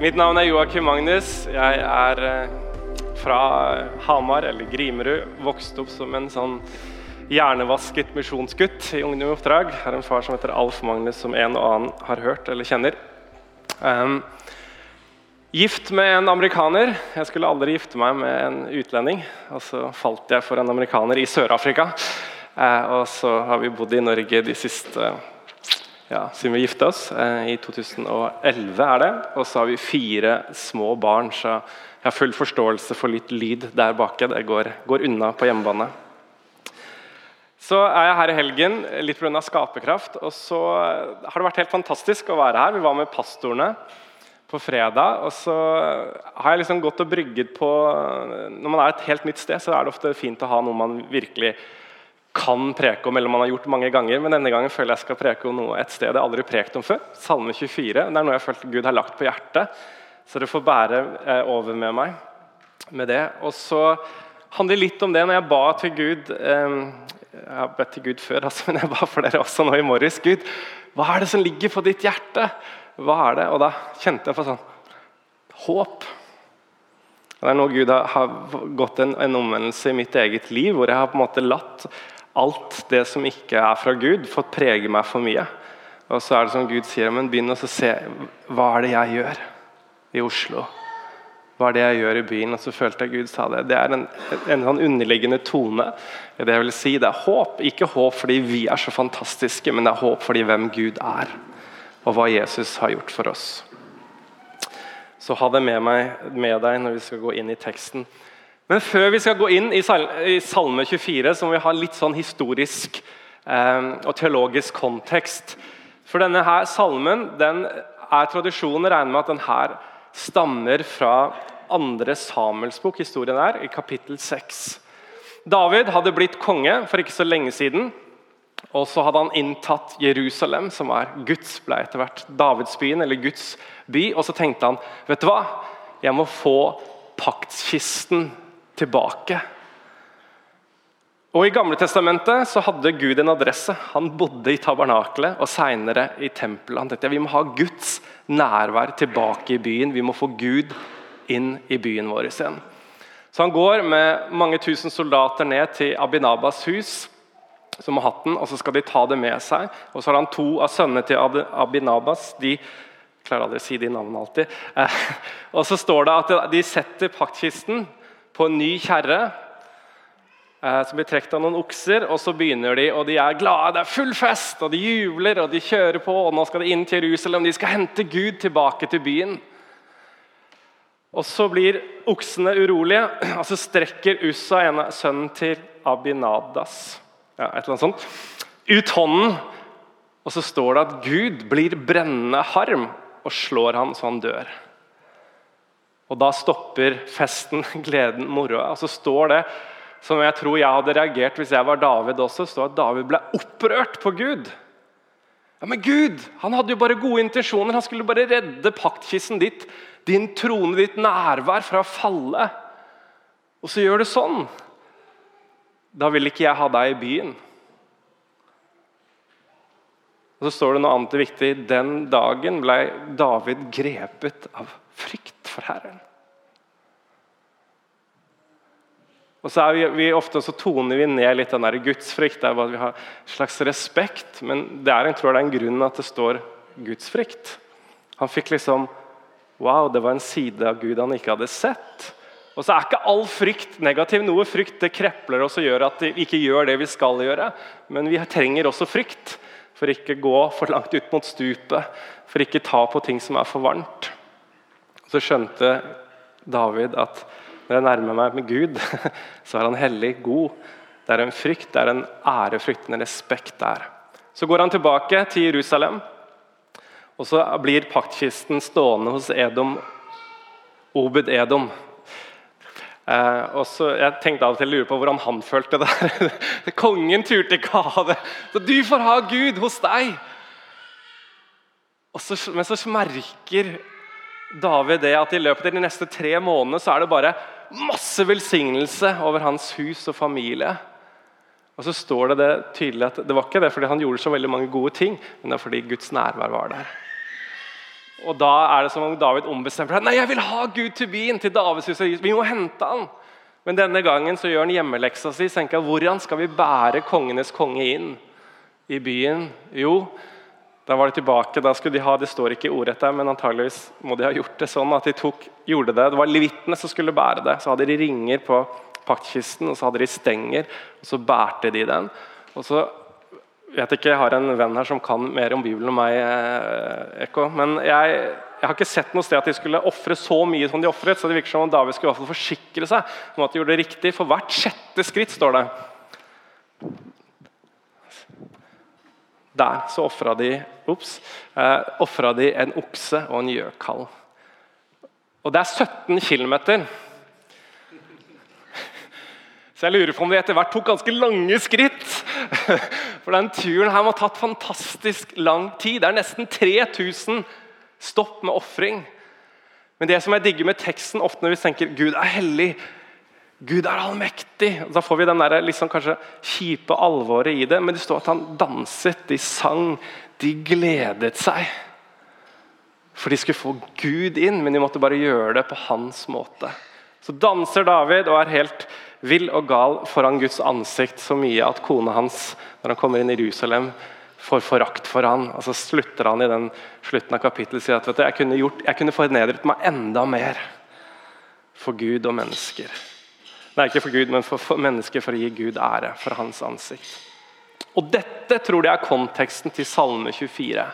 Mitt navn er Joakim Magnus. Jeg er eh, fra Hamar, eller Grimerud. Vokste opp som en sånn hjernevasket misjonsgutt i Ungdom i oppdrag. Har en far som heter Alf Magnus, som en og annen har hørt eller kjenner. Um, gift med en amerikaner. Jeg skulle aldri gifte meg med en utlending. Og så falt jeg for en amerikaner i Sør-Afrika. Uh, og så har vi bodd i Norge de siste ja, siden vi gifta oss. Eh, I 2011 er det. Og så har vi fire små barn, så jeg har full forståelse for litt lyd der bake. Det går, går unna på hjemmebane. Så er jeg her i helgen litt pga. skaperkraft. Og så har det vært helt fantastisk å være her. Vi var med pastorene på fredag. Og så har jeg liksom gått og brygget på Når man er et helt nytt sted, så er det ofte fint å ha noe man virkelig kan preke om, eller man har gjort mange ganger. Men denne gangen føler jeg skal preke om noe et sted jeg aldri prekt om før. Salme 24. Det er noe jeg følte Gud har lagt på hjertet. Så det får bære eh, over med meg med det. Og så handler det litt om det når jeg ba til Gud eh, Jeg har bedt til Gud før, altså, men jeg ba for dere også nå i morges. Gud, hva er det som ligger på ditt hjerte? Hva er det? Og da kjente jeg på sånn Håp. Det er noe Gud har, har gått en, en omvendelse i mitt eget liv, hvor jeg har på en måte latt alt det som ikke er fra Gud, fått prege meg for mye. Og så er det som Gud sier, men begynn å se hva er det jeg gjør i Oslo. Hva er det jeg gjør i byen? Og så følte jeg Gud sa det. Det er en, en sånn underliggende tone. Det jeg vil si, det er håp. Ikke håp fordi vi er så fantastiske, men det er håp fordi hvem Gud er, og hva Jesus har gjort for oss. Så ha det med, meg, med deg når vi skal gå inn i teksten. Men før vi skal gå inn i Salme 24, så må vi ha litt sånn historisk eh, og teologisk kontekst. For denne her salmen den er tradisjonen regner med at den her stammer fra andre Samuelsbok, historien er, i kapittel 6. David hadde blitt konge for ikke så lenge siden. Og så hadde han inntatt Jerusalem, som er Guds ble etter hvert Davidsbyen, eller Guds by. Og så tenkte han vet du hva, jeg må få paktskisten tilbake. Og I Gamle Testamentet så hadde Gud en adresse. Han bodde i tabernakelet og seinere i tempelet. Han tenkte Vi må ha Guds nærvær tilbake i byen. Vi må få Gud inn i byen vår igjen. Så han går med mange tusen soldater ned til Abinabas hus, som har hatt den, og så skal de ta det med seg. Og så har han to av sønnene til Abinabas. de klarer aldri å si de navnene alltid. Eh, og så står det at de setter paktkisten på en ny kjerre eh, som blir trukket av noen okser. og Så begynner de, og de er glade. Det er full fest, og de jubler og de kjører på. og Nå skal de inn til Jerusalem. De skal hente Gud tilbake til byen. Og Så blir oksene urolige, og så strekker Ussa, ene sønnen til Abinadas, ja, et eller annet sånt, ut hånden. Og så står det at Gud blir brennende harm og slår han så han dør. Og da stopper festen, gleden, moroa. Og så står det, som jeg tror jeg hadde reagert hvis jeg var David også, står at David ble opprørt på Gud. Ja, Men Gud han hadde jo bare gode intensjoner. Han skulle bare redde paktkisten ditt, din trone, ditt nærvær, fra å falle. Og så gjør du sånn. Da vil ikke jeg ha deg i byen. Og Så står det noe annet viktig. Den dagen ble David grepet av frykt for Herren. Og så er vi, vi ofte så toner vi ned litt den der gudsfrykt. der Vi har en slags respekt, men det er, jeg tror det er en grunn at det står gudsfrykt. Han fikk liksom Wow, det var en side av Gud han ikke hadde sett. Og så er ikke all frykt negativ. Noe frykt det krepler oss og gjør at vi ikke gjør det vi skal gjøre. Men vi trenger også frykt for ikke gå for langt ut mot stupet, for ikke ta på ting som er for varmt. Så skjønte David at når jeg nærmer meg med Gud, så er han hellig, god. Det er en frykt, det er en ærefrykt, en respekt der. Så går han tilbake til Jerusalem, og så blir paktkisten stående hos Edom, Obed Edom. Eh, og så, jeg tenkte av og til å lure på hvordan han følte det. der. Kongen turte ikke ha det. Så du får ha Gud hos deg! Så, men så merker David det at i løpet av de neste tre månedene så er det bare masse velsignelse over hans hus og familie. Og så står det, det tydelig at det var ikke det fordi han gjorde så veldig mange gode ting, men det er fordi Guds nærvær var der. Og da er det som om David ombestemmer seg. Nei, jeg vil ha Gud til byen, til Davids hus. Vi må hente han. Men denne gangen så gjør han hjemmeleksa si. tenker Hvordan skal vi bære kongenes konge inn i byen? Jo, da var de tilbake. da skulle de ha, Det står ikke ordrett der, men antageligvis må de ha gjort det sånn at de tok, gjorde det. Det var levittene som skulle bære det. Så hadde de ringer på paktkisten, og så hadde de stenger, og så bærte de den. Og så vet ikke, Jeg har en venn her som kan mer om Bibelen enn meg, Eko. Men jeg, jeg, har ikke sett noe sted at de skulle ofre så mye som de ofret. Så det virker som om David skulle i hvert fall forsikre seg om at de gjorde det riktig. For hvert sjette skritt står det Der så ofra de, eh, de en okse og en gjøkalv. Og det er 17 km. Så jeg lurer på om de etter hvert tok ganske lange skritt. For den turen her må ha tatt fantastisk lang tid. Det er nesten 3000 stopp med ofring. Men det som jeg digger med teksten, ofte når vi tenker Gud er hellig, Gud er allmektig, da får vi den der, liksom, kanskje kjipe alvoret i det. Men det står at han danset, de sang, de gledet seg. For de skulle få Gud inn, men de måtte bare gjøre det på hans måte. Så danser David og er helt vill og gal foran Guds ansikt så mye at kona hans, når han kommer inn i Jerusalem, får forakt for han, og Så slutter han i den slutten av kapittelet sier at du, jeg kunne, jeg kunne fornedret meg enda mer for Gud og mennesker. Nei, ikke for Gud, men for, for mennesker for å gi Gud ære for hans ansikt. Og Dette tror jeg er konteksten til Salme 24.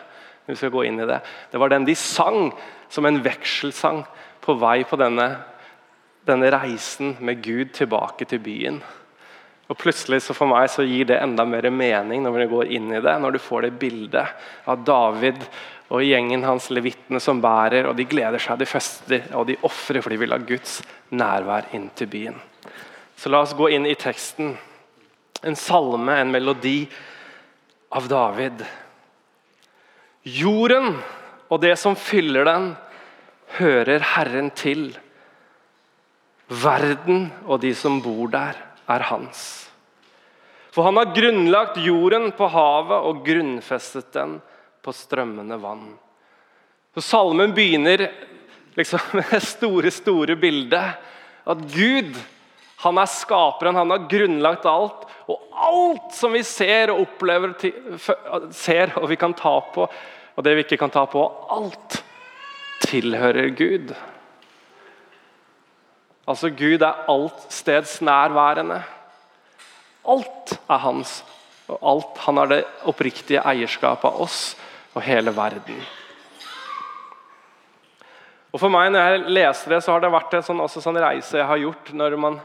vi skal gå inn i Det Det var den de sang som en vekselsang på vei på denne denne reisen med Gud tilbake til byen. Og plutselig så For meg så gir det enda mer mening når vi går inn i det, når du får det bildet av David og gjengen hans levittene som bærer, og de gleder seg, de fester og de ofrer for de vil ha Guds nærvær inn til byen. Så la oss gå inn i teksten. En salme, en melodi av David. Jorden og det som fyller den, hører Herren til. Verden og de som bor der, er hans. For han har grunnlagt jorden på havet og grunnfestet den på strømmende vann. Så Salmen begynner liksom med det store, store bildet. At Gud han er skaperen, han har grunnlagt alt. Og alt som vi ser og opplever, ser og vi kan ta på, og det vi ikke kan ta på, alt tilhører Gud. Altså Gud er alt steds nærværende. Alt er hans. Og alt, Han har det oppriktige eierskapet av oss og hele verden. Og For meg når jeg leser det, så har det vært en sånn, sånn reise jeg har gjort når man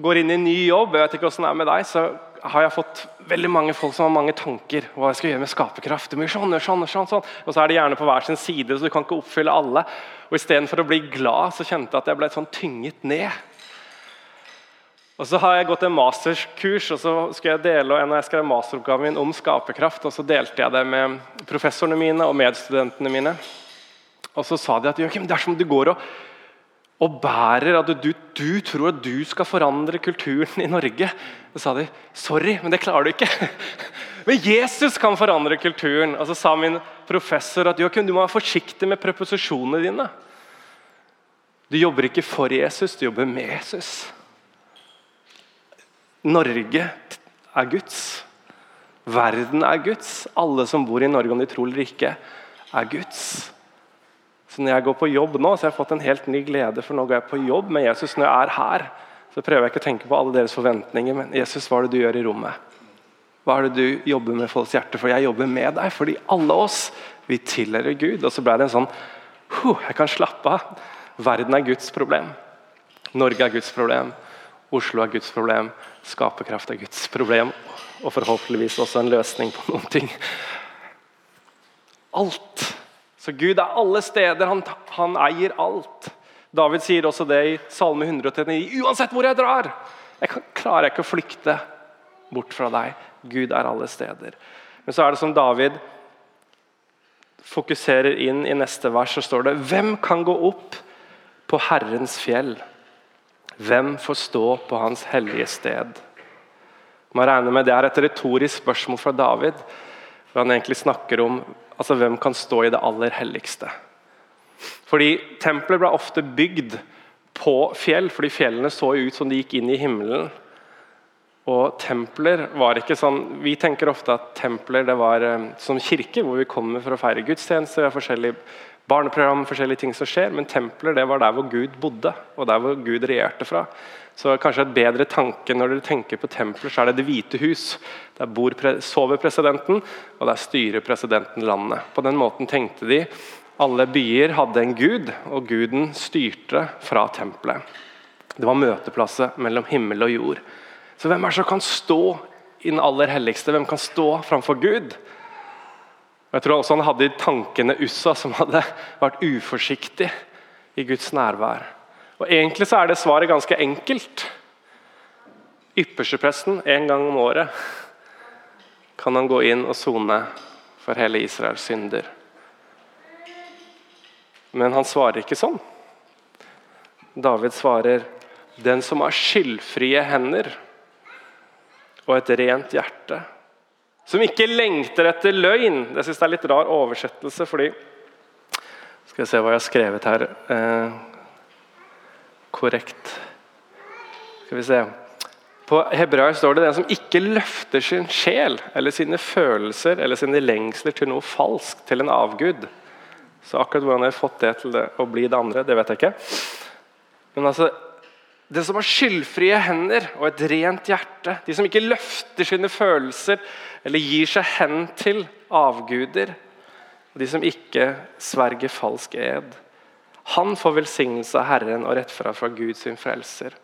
går inn i en ny jobb. Jeg vet ikke hvordan det er med deg, så har jeg fått veldig mange folk som har mange tanker. hva jeg skal gjøre med skaperkraft. Og sånn, sånn, sånn, sånn. Og så er de gjerne på hver sin side, så du kan ikke oppfylle alle. Og Istedenfor å bli glad så kjente jeg at jeg ble sånn tynget ned. Og Så har jeg gått en masterkurs, og så skulle jeg dele, og jeg skrev masteroppgaven min om skaperkraft. og Så delte jeg det med professorene mine og medstudentene mine. Og så sa de at Joakim, dersom du går og og bærer at du, du, tror at du skal forandre kulturen i Norge. Så sa de sorry, men det klarer du ikke. Men Jesus kan forandre kulturen. Og så sa min professor at du må være forsiktig med preposisjonene dine. Du jobber ikke for Jesus, du jobber med Jesus. Norge er Guds. Verden er Guds. Alle som bor i Norge, om de tror eller ikke, er Guds. Så når jeg går på jobb nå, så har jeg fått en helt ny glede, for nå går jeg på jobb med Jesus. Når jeg er her, så prøver jeg ikke å tenke på alle deres forventninger, men Jesus, hva er det du gjør i rommet? Hva er det du jobber med folks hjerte? For jeg jobber med deg, fordi alle oss, vi tilhører Gud. Og så ble det en sånn huh, Jeg kan slappe av. Verden er Guds problem. Norge er Guds problem. Oslo er Guds problem. Skaperkraft er Guds problem. Og forhåpentligvis også en løsning på noen ting. Alt så Gud er alle steder. Han, han eier alt. David sier også det i Salme 139. Uansett hvor jeg drar, jeg kan, klarer jeg ikke å flykte bort fra deg. Gud er alle steder. Men så er det som David fokuserer inn i neste vers, så står det Hvem kan gå opp på Herrens fjell? Hvem får stå på Hans hellige sted? Man regner med Det er et retorisk spørsmål fra David. hvor Han egentlig snakker om Altså, Hvem kan stå i det aller helligste? Fordi tempelet ble ofte bygd på fjell, fordi fjellene så ut som de gikk inn i himmelen. Og templer var ikke sånn Vi tenker ofte at templer det var eh, som kirke, hvor vi kommer for å feire gudstjenester. Vi har forskjellige barneprogram, forskjellige ting som skjer, Men templer det var der hvor Gud bodde, og der hvor Gud regjerte fra. Så kanskje et bedre tanke når dere tenker på templer, så er det Det hvite hus. Der bor, sover presidenten, og der styrer presidenten landet. På den måten tenkte de alle byer hadde en gud, og guden styrte fra tempelet. Det var møteplasset mellom himmel og jord. Så hvem er det som kan stå i den aller helligste? Hvem kan stå framfor Gud? Og jeg tror også han hadde i tankene Ussa, som hadde vært uforsiktig i Guds nærvær. Og Egentlig så er det svaret ganske enkelt. Ypperstepresten en gang om året kan han gå inn og sone for hele Israels synder. Men han svarer ikke sånn. David svarer, 'Den som har skyldfrie hender' og et rent hjerte. Som ikke lengter etter løgn. Det synes jeg er litt rar oversettelse, fordi Skal vi se hva jeg har skrevet her eh, korrekt. Skal vi se. På hebraisk står det 'den som ikke løfter sin sjel eller sine følelser eller sine lengsler til noe falskt, til en avgud'. Så akkurat hvordan jeg har fått det til det, å bli det andre, det vet jeg ikke. Men altså, det som har skyldfrie hender og et rent hjerte, de som ikke løfter sine følelser eller gir seg hen til avguder, og de som ikke sverger falsk ed. Han får velsignelse av Herren og rettferd fra Gud sin frelser.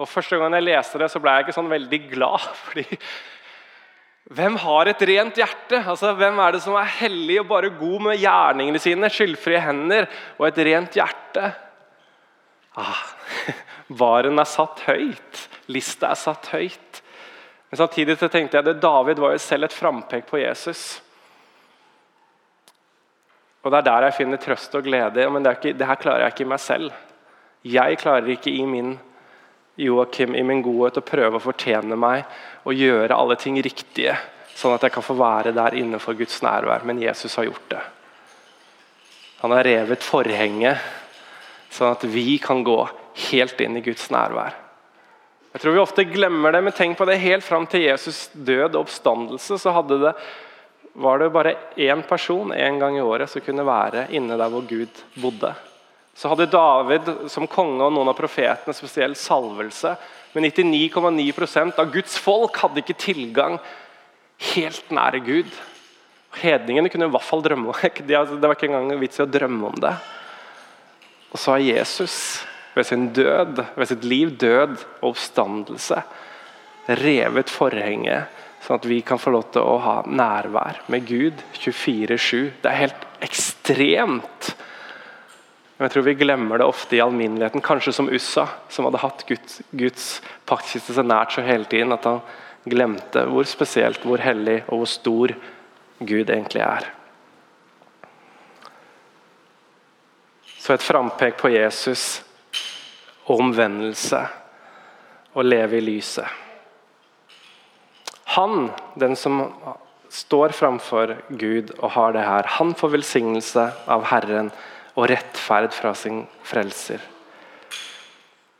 Og Første gang jeg leste det, så ble jeg ikke sånn veldig glad. fordi hvem har et rent hjerte? Altså, Hvem er det som er hellig og bare god med gjerningene sine? Skyldfrie hender og et rent hjerte? Ah, Varen er satt høyt. Lista er satt høyt. Men samtidig så tenkte jeg at David var jo selv et frampek på Jesus. Og Det er der jeg finner trøst og glede. Men det, ikke, det her klarer jeg ikke i meg selv. Jeg klarer ikke i min Joakim, i min godhet å prøve å fortjene meg og gjøre alle ting riktige, sånn at jeg kan få være der innenfor Guds nærvær. Men Jesus har gjort det. Han har revet forhenget, sånn at vi kan gå helt inn i Guds nærvær. Jeg tror vi ofte glemmer det, men tenk på det helt fram til Jesus død og oppstandelse. så det, var det bare én person en gang i året som kunne være inne der hvor Gud bodde. Så hadde David som konge og noen av profetene spesiell salvelse. Men 99,9% av Guds folk hadde ikke tilgang helt nære Gud. Hedningene kunne i hvert fall drømme om det. Det var ikke engang vits i å drømme om det. Og så har Jesus ved sin død, ved sitt liv, død og oppstandelse revet forhenget, sånn at vi kan få lov til å ha nærvær med Gud 24-7. Det er helt ekstremt. Men jeg tror vi glemmer det ofte i alminneligheten, kanskje som Ussa, som hadde hatt Guds, Guds paktkiste så nært så hele tiden at han glemte hvor spesielt, hvor hellig og hvor stor Gud egentlig er. Så et frampek på Jesus og omvendelse og leve i lyset. Han, den som står framfor Gud og har det her, han får velsignelse av Herren og rettferd fra sin frelser.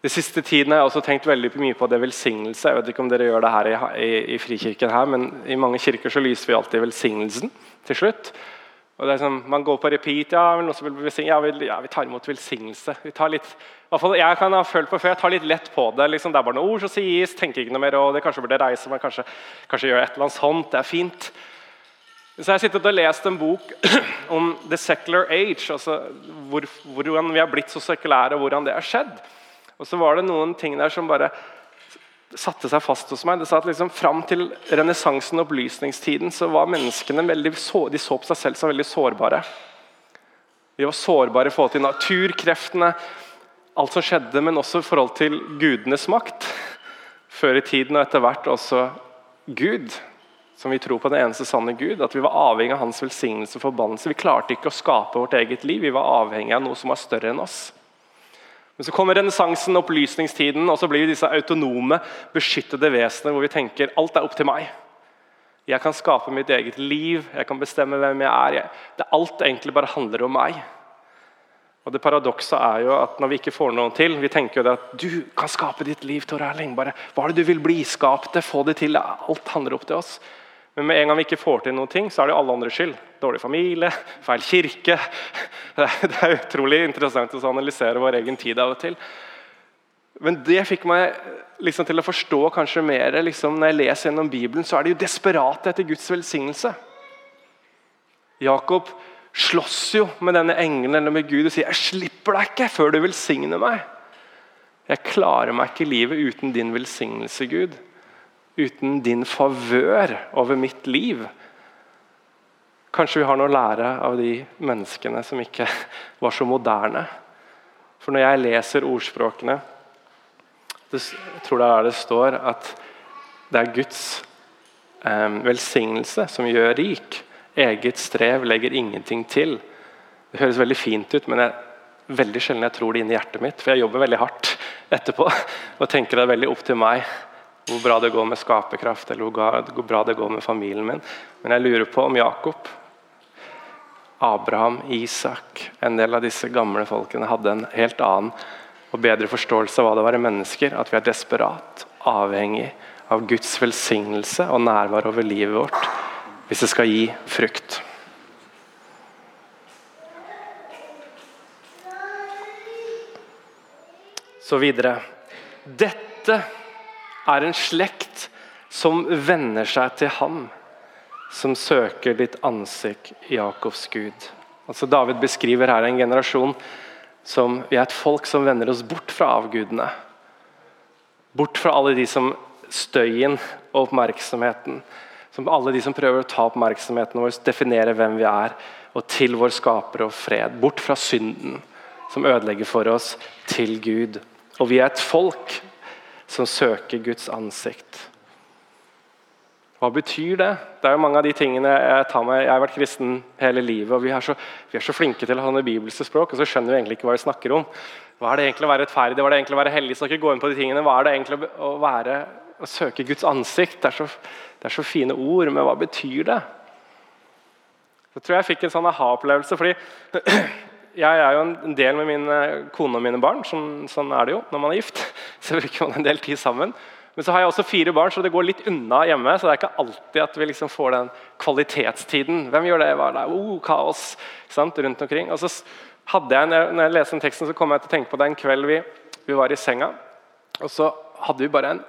De siste tiden har jeg også tenkt veldig mye på det velsignelse. Jeg vet ikke om dere gjør det her i, i, i Frikirken, her, men i mange kirker så lyser vi alltid velsignelsen til slutt. Og det er sånn, Man går på repeat. ja, noen som vil ja, vi, ja, vi tar imot velsignelse. Vi tar litt, fall Jeg kan ha følt på før, jeg tar litt lett på det. liksom Det er bare noen ord som sies, tenker ikke noe mer og det Kanskje burde reise meg, kanskje, kanskje gjøre et eller annet sånt. Det er fint. Så jeg har sittet og lest en bok om the secular age. altså hvor, Hvordan vi har blitt så sekulære, og hvordan det har skjedd. Og så var det noen ting der som bare satte seg fast hos meg. Det sa at liksom, Fram til renessansen og opplysningstiden så var menneskene veldig de så på seg selv som veldig sårbare. De var sårbare i forhold til naturkreftene, alt som skjedde, men også i forhold til gudenes makt. Før i tiden og etter hvert også Gud, som vi tror på den eneste sanne Gud. At vi var avhengig av hans velsignelse og forbannelse. Vi klarte ikke å skape vårt eget liv, vi var avhengig av noe som var større enn oss. Men så kommer renessansen, opplysningstiden, og så blir vi disse autonome, beskyttede vesener hvor vi tenker alt er opp til meg. Jeg kan skape mitt eget liv, jeg kan bestemme hvem jeg er. Det Alt egentlig bare handler om meg. Og det Paradokset er jo at når vi ikke får noe til Vi tenker jo det at du kan skape ditt liv, Tor Erling. Bare, hva er det du vil bli? Skap det, få det til. Alt handler opp til oss. Men med en gang vi ikke får til noen ting, så er det alle andres skyld. Dårlig familie, feil kirke. Det er utrolig interessant å analysere vår egen tid av og til. Men det fikk meg liksom til å forstå kanskje mer liksom, når jeg leser gjennom Bibelen, så er det jo desperate etter Guds velsignelse. Jakob slåss jo med denne engelen eller med Gud og sier 'Jeg slipper deg ikke før du velsigner meg'. Jeg klarer meg ikke i livet uten din velsignelse, Gud. Uten din favør over mitt liv. Kanskje vi har noe å lære av de menneskene som ikke var så moderne. For når jeg leser ordspråkene jeg tror det er der det står at det er Guds eh, velsignelse som gjør rik. Eget strev legger ingenting til. Det høres veldig fint ut, men det er veldig sjelden jeg tror det inni hjertet mitt. For jeg jobber veldig hardt etterpå og tenker det er veldig opp til meg hvor bra det går med skaperkraft eller hvor bra det går med familien min. Men jeg lurer på om Jakob, Abraham, Isak, en del av disse gamle folkene hadde en helt annen og bedre forståelse av hva det var i mennesker. At vi er desperat avhengig av Guds velsignelse og nærvær over livet vårt hvis det skal gi frukt. Så videre. Dette er en slekt som venner seg til ham, som søker ditt ansikt, Jakobs Gud. Altså David beskriver her en generasjon som vi er et folk som vender oss bort fra avgudene. Bort fra alle de som støyen og oppmerksomheten. Som alle de som prøver å ta oppmerksomheten vår, definere hvem vi er, og til vår skaper og fred. Bort fra synden som ødelegger for oss, til Gud. Og vi er et folk som søker Guds ansikt. Hva betyr det? Det er jo mange av de tingene Jeg tar med, jeg har vært kristen hele livet, og vi er så, vi er så flinke til å ha noe bibelske språk, og så skjønner vi egentlig ikke hva vi snakker om. Hva er det egentlig å være rettferdig? Hva er det egentlig å være hellig? Så ikke gå inn på de tingene. Hva er det egentlig å, være, å søke Guds ansikt? Det er, så, det er så fine ord, men hva betyr det? Så tror jeg jeg fikk en sånn aha-opplevelse. fordi jeg er jo en del med min kone og mine barn. Sånn, sånn er det jo når man er gift. Så bruker man en del tid sammen. Men så har jeg også fire barn, så det går litt unna hjemme. Så det er ikke alltid at vi liksom får den kvalitetstiden. Hvem gjør det? Hva er det? Oh, kaos sant? rundt omkring. Og så hadde jeg, når jeg leste den teksten, så kom jeg til å tenke på det en kveld vi, vi var i senga. Og så hadde vi bare en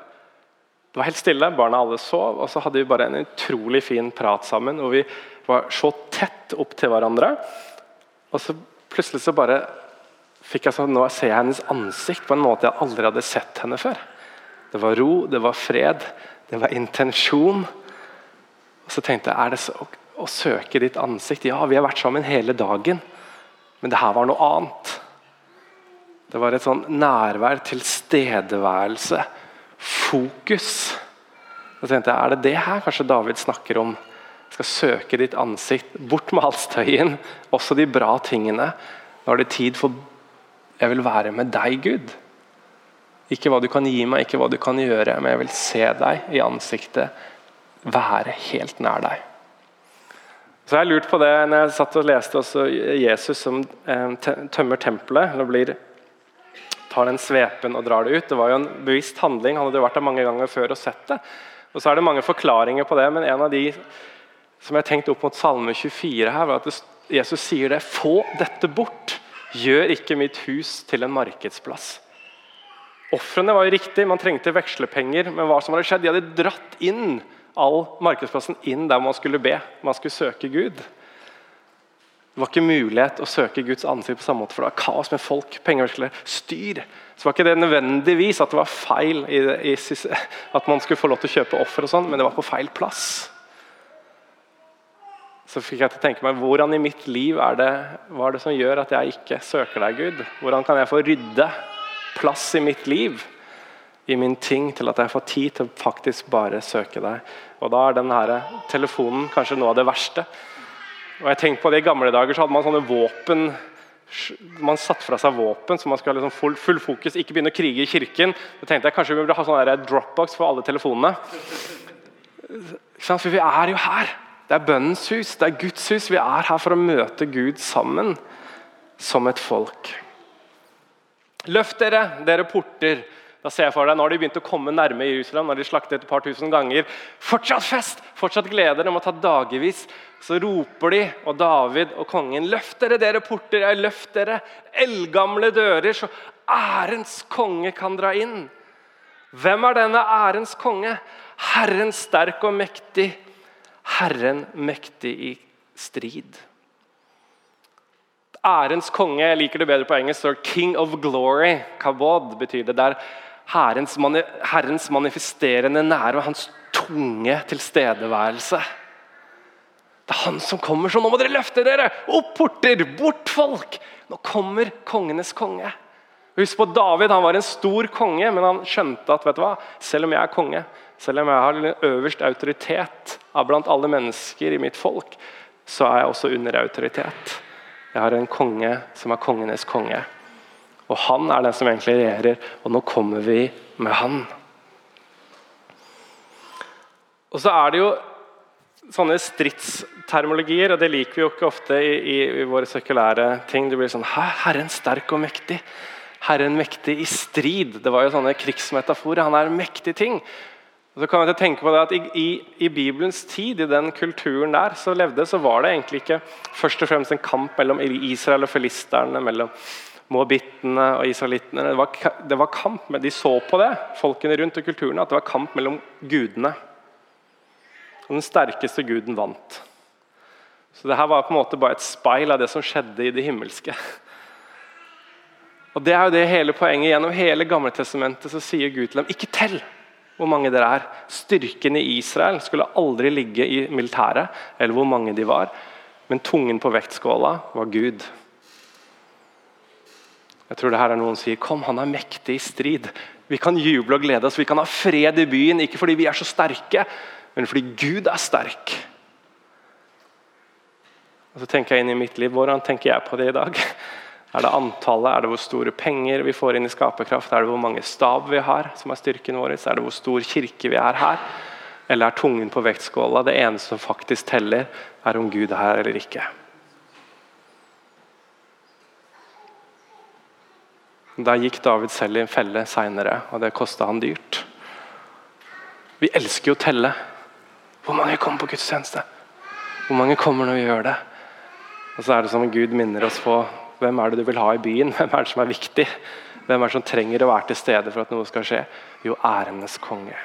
Det var helt stille, barna alle sov, og så hadde vi bare en utrolig fin prat sammen. Og vi var så tett opp til hverandre. Og så plutselig så bare fikk jeg sånn Nå ser jeg hennes ansikt på en måte jeg aldri hadde sett henne før. Det var ro, det var fred, det var intensjon. Og så tenkte jeg er det så, å, søke ditt ansikt Ja, vi har vært sammen hele dagen, men det her var noe annet. Det var et sånn nærvær, tilstedeværelse, fokus. Så tenkte jeg, Er det det her kanskje David snakker om? Skal søke ditt ansikt, bort med all støyen, også de bra tingene. Nå er det tid for Jeg vil være med deg, Gud. Ikke hva du kan gi meg, ikke hva du kan gjøre, men jeg vil se deg i ansiktet. Være helt nær deg. Så jeg lurt på det når jeg satt og leste også Jesus som eh, tømmer tempelet. eller blir, tar den svepen og drar det ut. Det var jo en bevisst handling. Han hadde vært der mange ganger før og sett det. Og så er det mange forklaringer på det, men en av de som jeg tenkte opp mot Salme 24, her, var at Jesus sier det. Få dette bort. Gjør ikke mitt hus til en markedsplass. Ofrene var jo riktig, man trengte vekslepenger, men hva som hadde skjedd? De hadde dratt inn all markedsplassen inn der man skulle be. Man skulle søke Gud. Det var ikke mulighet å søke Guds ansikt på samme måte, for det var kaos med folk, pengeveksler, styr. Så var ikke det nødvendigvis at det var feil i, i, at man skulle få lov til å kjøpe offer, og sånn, men det var på feil plass. Så fikk jeg til å tenke meg, Hvordan i mitt liv er det, hva er det som gjør at jeg ikke søker deg, Gud? Hvordan kan jeg få rydde plass i mitt liv, i min ting, til at jeg får tid til å faktisk bare søke deg. Og Da er denne telefonen kanskje noe av det verste. Og jeg tenkte på det I gamle dager så hadde man sånne våpen man satte fra seg våpen, så man skulle ha liksom full, full, fokus. Ikke begynne å krige i kirken. Så tenkte jeg kanskje vi burde ha sånn dropbox for alle telefonene. For vi er jo her. Det er bønnens hus, det er Guds hus. Vi er her for å møte Gud sammen. som et folk. Løft dere, dere porter. Da ser jeg for deg, Nå har de begynt å komme nærme Jerusalem. når de slaktet et par tusen ganger. Fortsatt fest! Fortsatt glede! Det må ta dagevis. Så roper de, og David og kongen, løft dere, dere porter! Jeg løft dere! Eldgamle dører, så ærens konge kan dra inn. Hvem er denne ærens konge? Herren sterk og mektig. Herren mektig i strid. Ærens konge jeg liker det bedre på engelsk, står 'King of glory'. Kabod betyr det. der herrens, herrens manifesterende nære og hans tunge tilstedeværelse. Det er han som kommer, så nå må dere løfte dere! Opp porter, bort folk! Nå kommer kongenes konge. Husk på David han var en stor konge, men han skjønte at vet du hva, selv om jeg er konge, selv om jeg har øverst autoritet av blant alle mennesker i mitt folk, så er jeg også under autoritet. Jeg har en konge som er kongenes konge. Og han er den som egentlig regjerer, og nå kommer vi med han. Og så er det jo sånne stridstermologier, og det liker vi jo ikke ofte i, i, i våre sekulære ting. Det blir sånn Hæ, Herren sterk og mektig. Herren mektig i strid. Det var jo sånne krigsmetaforer. Han er en mektig ting. Og så kan jeg tenke på det at i, i, i, Bibelens tid, i den kulturen der, så levde, så var det egentlig ikke først og fremst en kamp mellom Israel og filisterne, mellom moabittene og israelittene. Det var, det var kamp, men De så på det, folkene rundt og kulturene, at det var kamp mellom gudene. Og den sterkeste guden vant. Så det her var på en måte bare et speil av det som skjedde i det himmelske. Og Det er jo det hele poenget. Gjennom hele Gamletestamentet så sier Gud til dem ikke tell hvor mange dere er. Styrken i Israel skulle aldri ligge i militæret, eller hvor mange de var. Men tungen på vektskåla var Gud. Jeg tror det her er noen som sier kom, han er mektig i strid. Vi kan juble og glede oss, vi kan ha fred i byen, ikke fordi vi er så sterke, men fordi Gud er sterk. Og så tenker jeg inn i mitt liv, Hvordan tenker jeg på det i dag? Er det antallet? Er det hvor store penger vi får inn i skaperkraft? Er det hvor mange stab vi har, som er styrken vår? Er det hvor stor kirke vi er her? Eller er tungen på vektskåla det eneste som faktisk teller, er om Gud er her eller ikke? Da gikk David selv i en felle seinere, og det kosta han dyrt. Vi elsker jo å telle. Hvor mange kommer på gudstjeneste? Hvor mange kommer når vi gjør det? Og så er det som Gud minner oss på hvem er det du vil ha i byen? Hvem er det som er viktig? Hvem er det som trenger å være til stede for at noe skal skje? Jo, ærenes konge.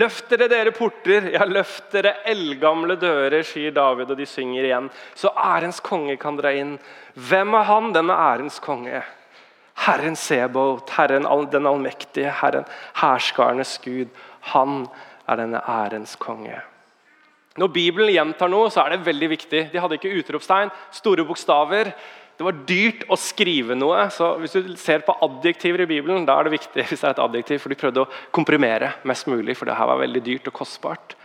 Løft dere, dere porter, ja, løft dere eldgamle dører, sier David, og de synger igjen. Så ærens konge kan dra inn. Hvem er han, denne ærens konge? Herren Sebot, Herren den allmektige, Herren hærskarenes Gud. Han er denne ærens konge. Når Bibelen gjentar noe, så er det veldig viktig. De hadde ikke utropstegn, store bokstaver. Det var dyrt å skrive noe. så Hvis du ser på adjektiver i Bibelen, da er det viktig hvis det er et adjektiv, for de prøvde å komprimere mest mulig, for det her var veldig dyrt og kostbart.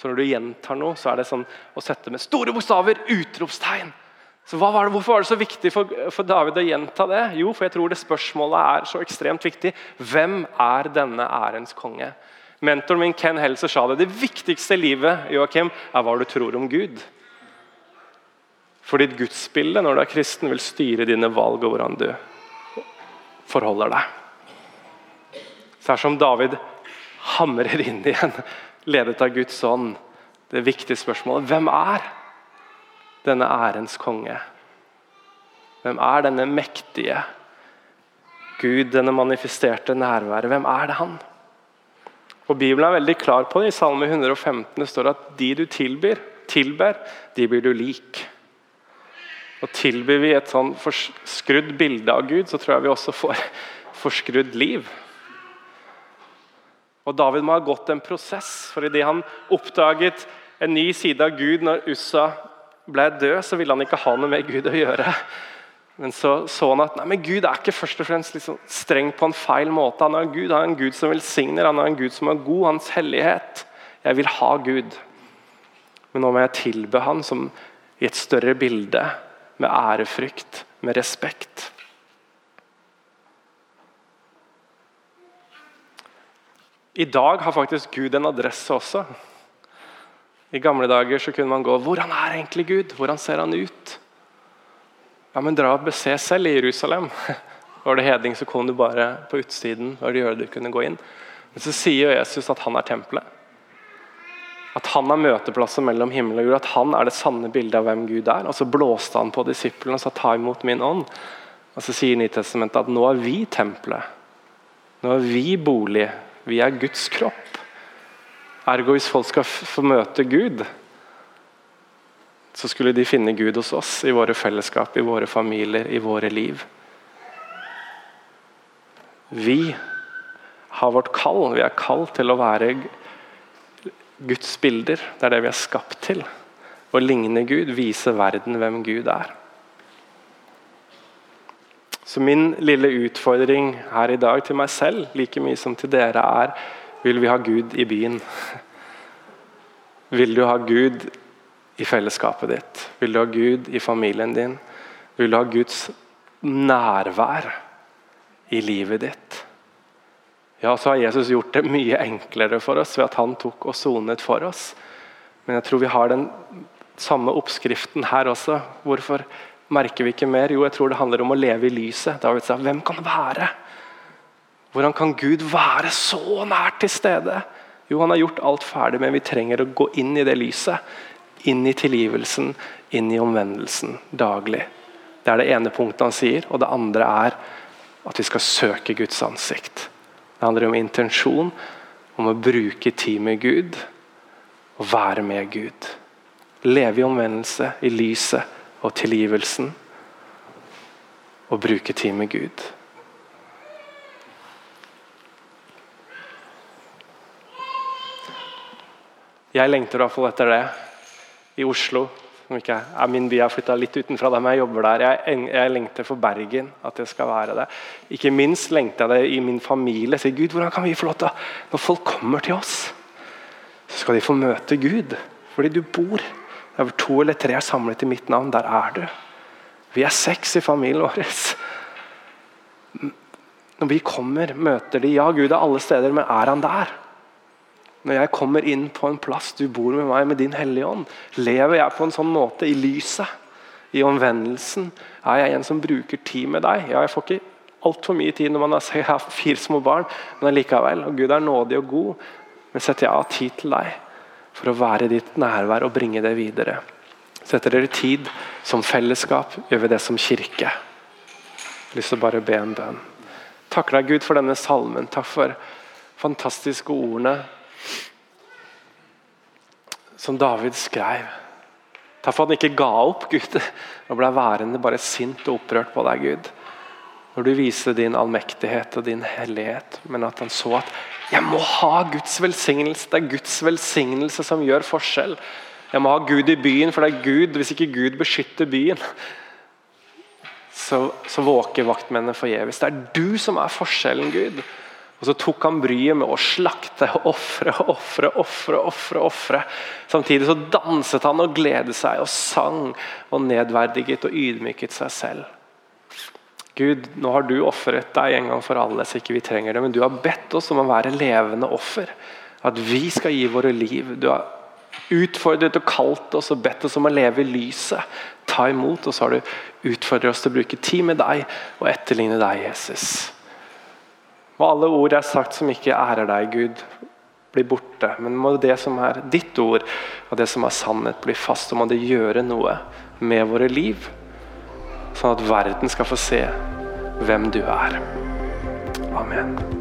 Så når du gjentar noe, så er det sånn å sette med store bokstaver, utropstegn. Så var det, Hvorfor var det så viktig for, for, David å gjenta det? Jo, for jeg tror det spørsmålet er så ekstremt viktig. Hvem er denne ærens konge? Mentoren min Ken Helser sa det. Det viktigste i livet Joachim, er hva du tror om Gud. For ditt gudsbilde når du er kristen, vil styre dine valg og hvordan du forholder deg. Så det som David hamrer inn igjen, ledet av Guds ånd, det viktige spørsmålet hvem er denne ærens konge? Hvem er denne mektige Gud, denne manifesterte nærværet? Hvem er det han? Og Bibelen er veldig klar på det. I Salme 115 det står at de du tilbyr, tilber, de blir du lik. Og Tilbyr vi et sånn forskrudd bilde av Gud, så tror jeg vi også får forskrudd liv. Og David må ha gått en prosess, for idet han oppdaget en ny side av Gud når Ussa ble død, så ville han ikke ha noe med Gud å gjøre. Men så så han at nei, men Gud er ikke først og fremst liksom streng på en feil måte. Han er en Gud, han er en Gud som velsigner, han er en Gud som er god. Hans hellighet. Jeg vil ha Gud. Men nå må jeg tilbe han som i et større bilde med ærefrykt, med respekt. I dag har faktisk Gud en adresse også. I gamle dager så kunne man gå Hvordan er egentlig Gud? Hvordan ser han ut? Ja, men dra og bese selv i Jerusalem. Var det hedning, så kom du bare på utsiden. Var det du kunne gå inn. Men så sier Jesus at han er tempelet. At han er møteplasset mellom himmel og jord. At han er det sanne bildet av hvem Gud er. Og så blåste han på disiplene og sa 'ta imot min ånd'. Og så sier Nytestamentet at nå er vi tempelet. Nå er vi bolig. Vi er Guds kropp. Ergo hvis folk skal få møte Gud, så skulle de finne Gud hos oss, i våre fellesskap, i våre familier, i våre liv. Vi har vårt kall. Vi er kalt til å være Guds bilder. Det er det vi er skapt til. Å ligne Gud, vise verden hvem Gud er. Så min lille utfordring her i dag til meg selv, like mye som til dere, er vil vi ha Gud i byen? Vil du ha Gud i fellesskapet ditt? Vil du ha Gud i familien din? Vil du ha Guds nærvær i livet ditt? Ja, så har Jesus gjort det mye enklere for oss ved at han tok og sonet for oss. Men jeg tror vi har den samme oppskriften her også. Hvorfor merker vi ikke mer? Jo, jeg tror det handler om å leve i lyset. David sa, hvem kan det være? Hvordan kan Gud være så nært til stede? Jo, han har gjort alt ferdig, men vi trenger å gå inn i det lyset. Inn i tilgivelsen, inn i omvendelsen daglig. Det er det ene punktet han sier. Og det andre er at vi skal søke Guds ansikt. Det handler om intensjon, om å bruke tid med Gud og være med Gud. Leve i omvendelse, i lyset og tilgivelsen. Og bruke tid med Gud. Jeg lengter i hvert fall etter det i Oslo som ikke er min by. Jeg har flytta litt utenfra dem jeg jobber der. Jeg, jeg, lengter for Bergen, at det skal være det. Ikke minst lengter jeg det i min familie. Sier Gud, hvordan kan vi få lov til Når folk kommer til oss, så skal de få møte Gud. Fordi du bor. Det er to eller tre er samlet i mitt navn, der er du. Vi er seks i familien vår. Når vi kommer, møter de Ja, Gud er alle steder, men er han der? Når jeg kommer inn på en plass, du bor med meg med din Hellige Ånd, lever jeg på en sånn måte i lyset, i omvendelsen? Er jeg en som bruker tid med deg? Ja, jeg får ikke altfor mye tid når man har fire små barn, men allikevel. Og Gud er nådig og god. Men setter jeg av tid til deg for å være i ditt nærvær og bringe det videre? Setter dere tid som fellesskap, gjør vi det som kirke. Jeg har lyst til å bare be en bønn. Takk deg, Gud, for denne salmen. Takk for fantastiske ordene som David skrev. Takk for at han ikke ga opp Gud og ble værende bare sint og opprørt på deg, Gud. Når du viser din allmektighet og din hellighet, men at han så at jeg må ha Guds velsignelse. Det er Guds velsignelse som gjør forskjell. Jeg må ha Gud i byen, for det er Gud. Hvis ikke Gud beskytter byen, så, så våker vaktmennene forgjeves. Det er du som er forskjellen, Gud. Og Så tok han bryet med å slakte, og ofre, ofre, ofre. ofre, ofre. Samtidig så danset han og gledet seg og sang og nedverdiget og ydmyket seg selv. Gud, nå har du ofret deg en gang for alle, så ikke vi trenger det. Men du har bedt oss om å være levende offer. At vi skal gi våre liv. Du har utfordret og kalt oss og bedt oss om å leve i lyset. Ta imot, og så har du utfordret oss til å bruke tid med deg og etterligne deg, Jesus. Må alle ord jeg har sagt som ikke ærer deg, Gud, bli borte. Men må det som er ditt ord, og det som er sannhet, bli fast. Og må det gjøre noe med våre liv, sånn at verden skal få se hvem du er. Amen.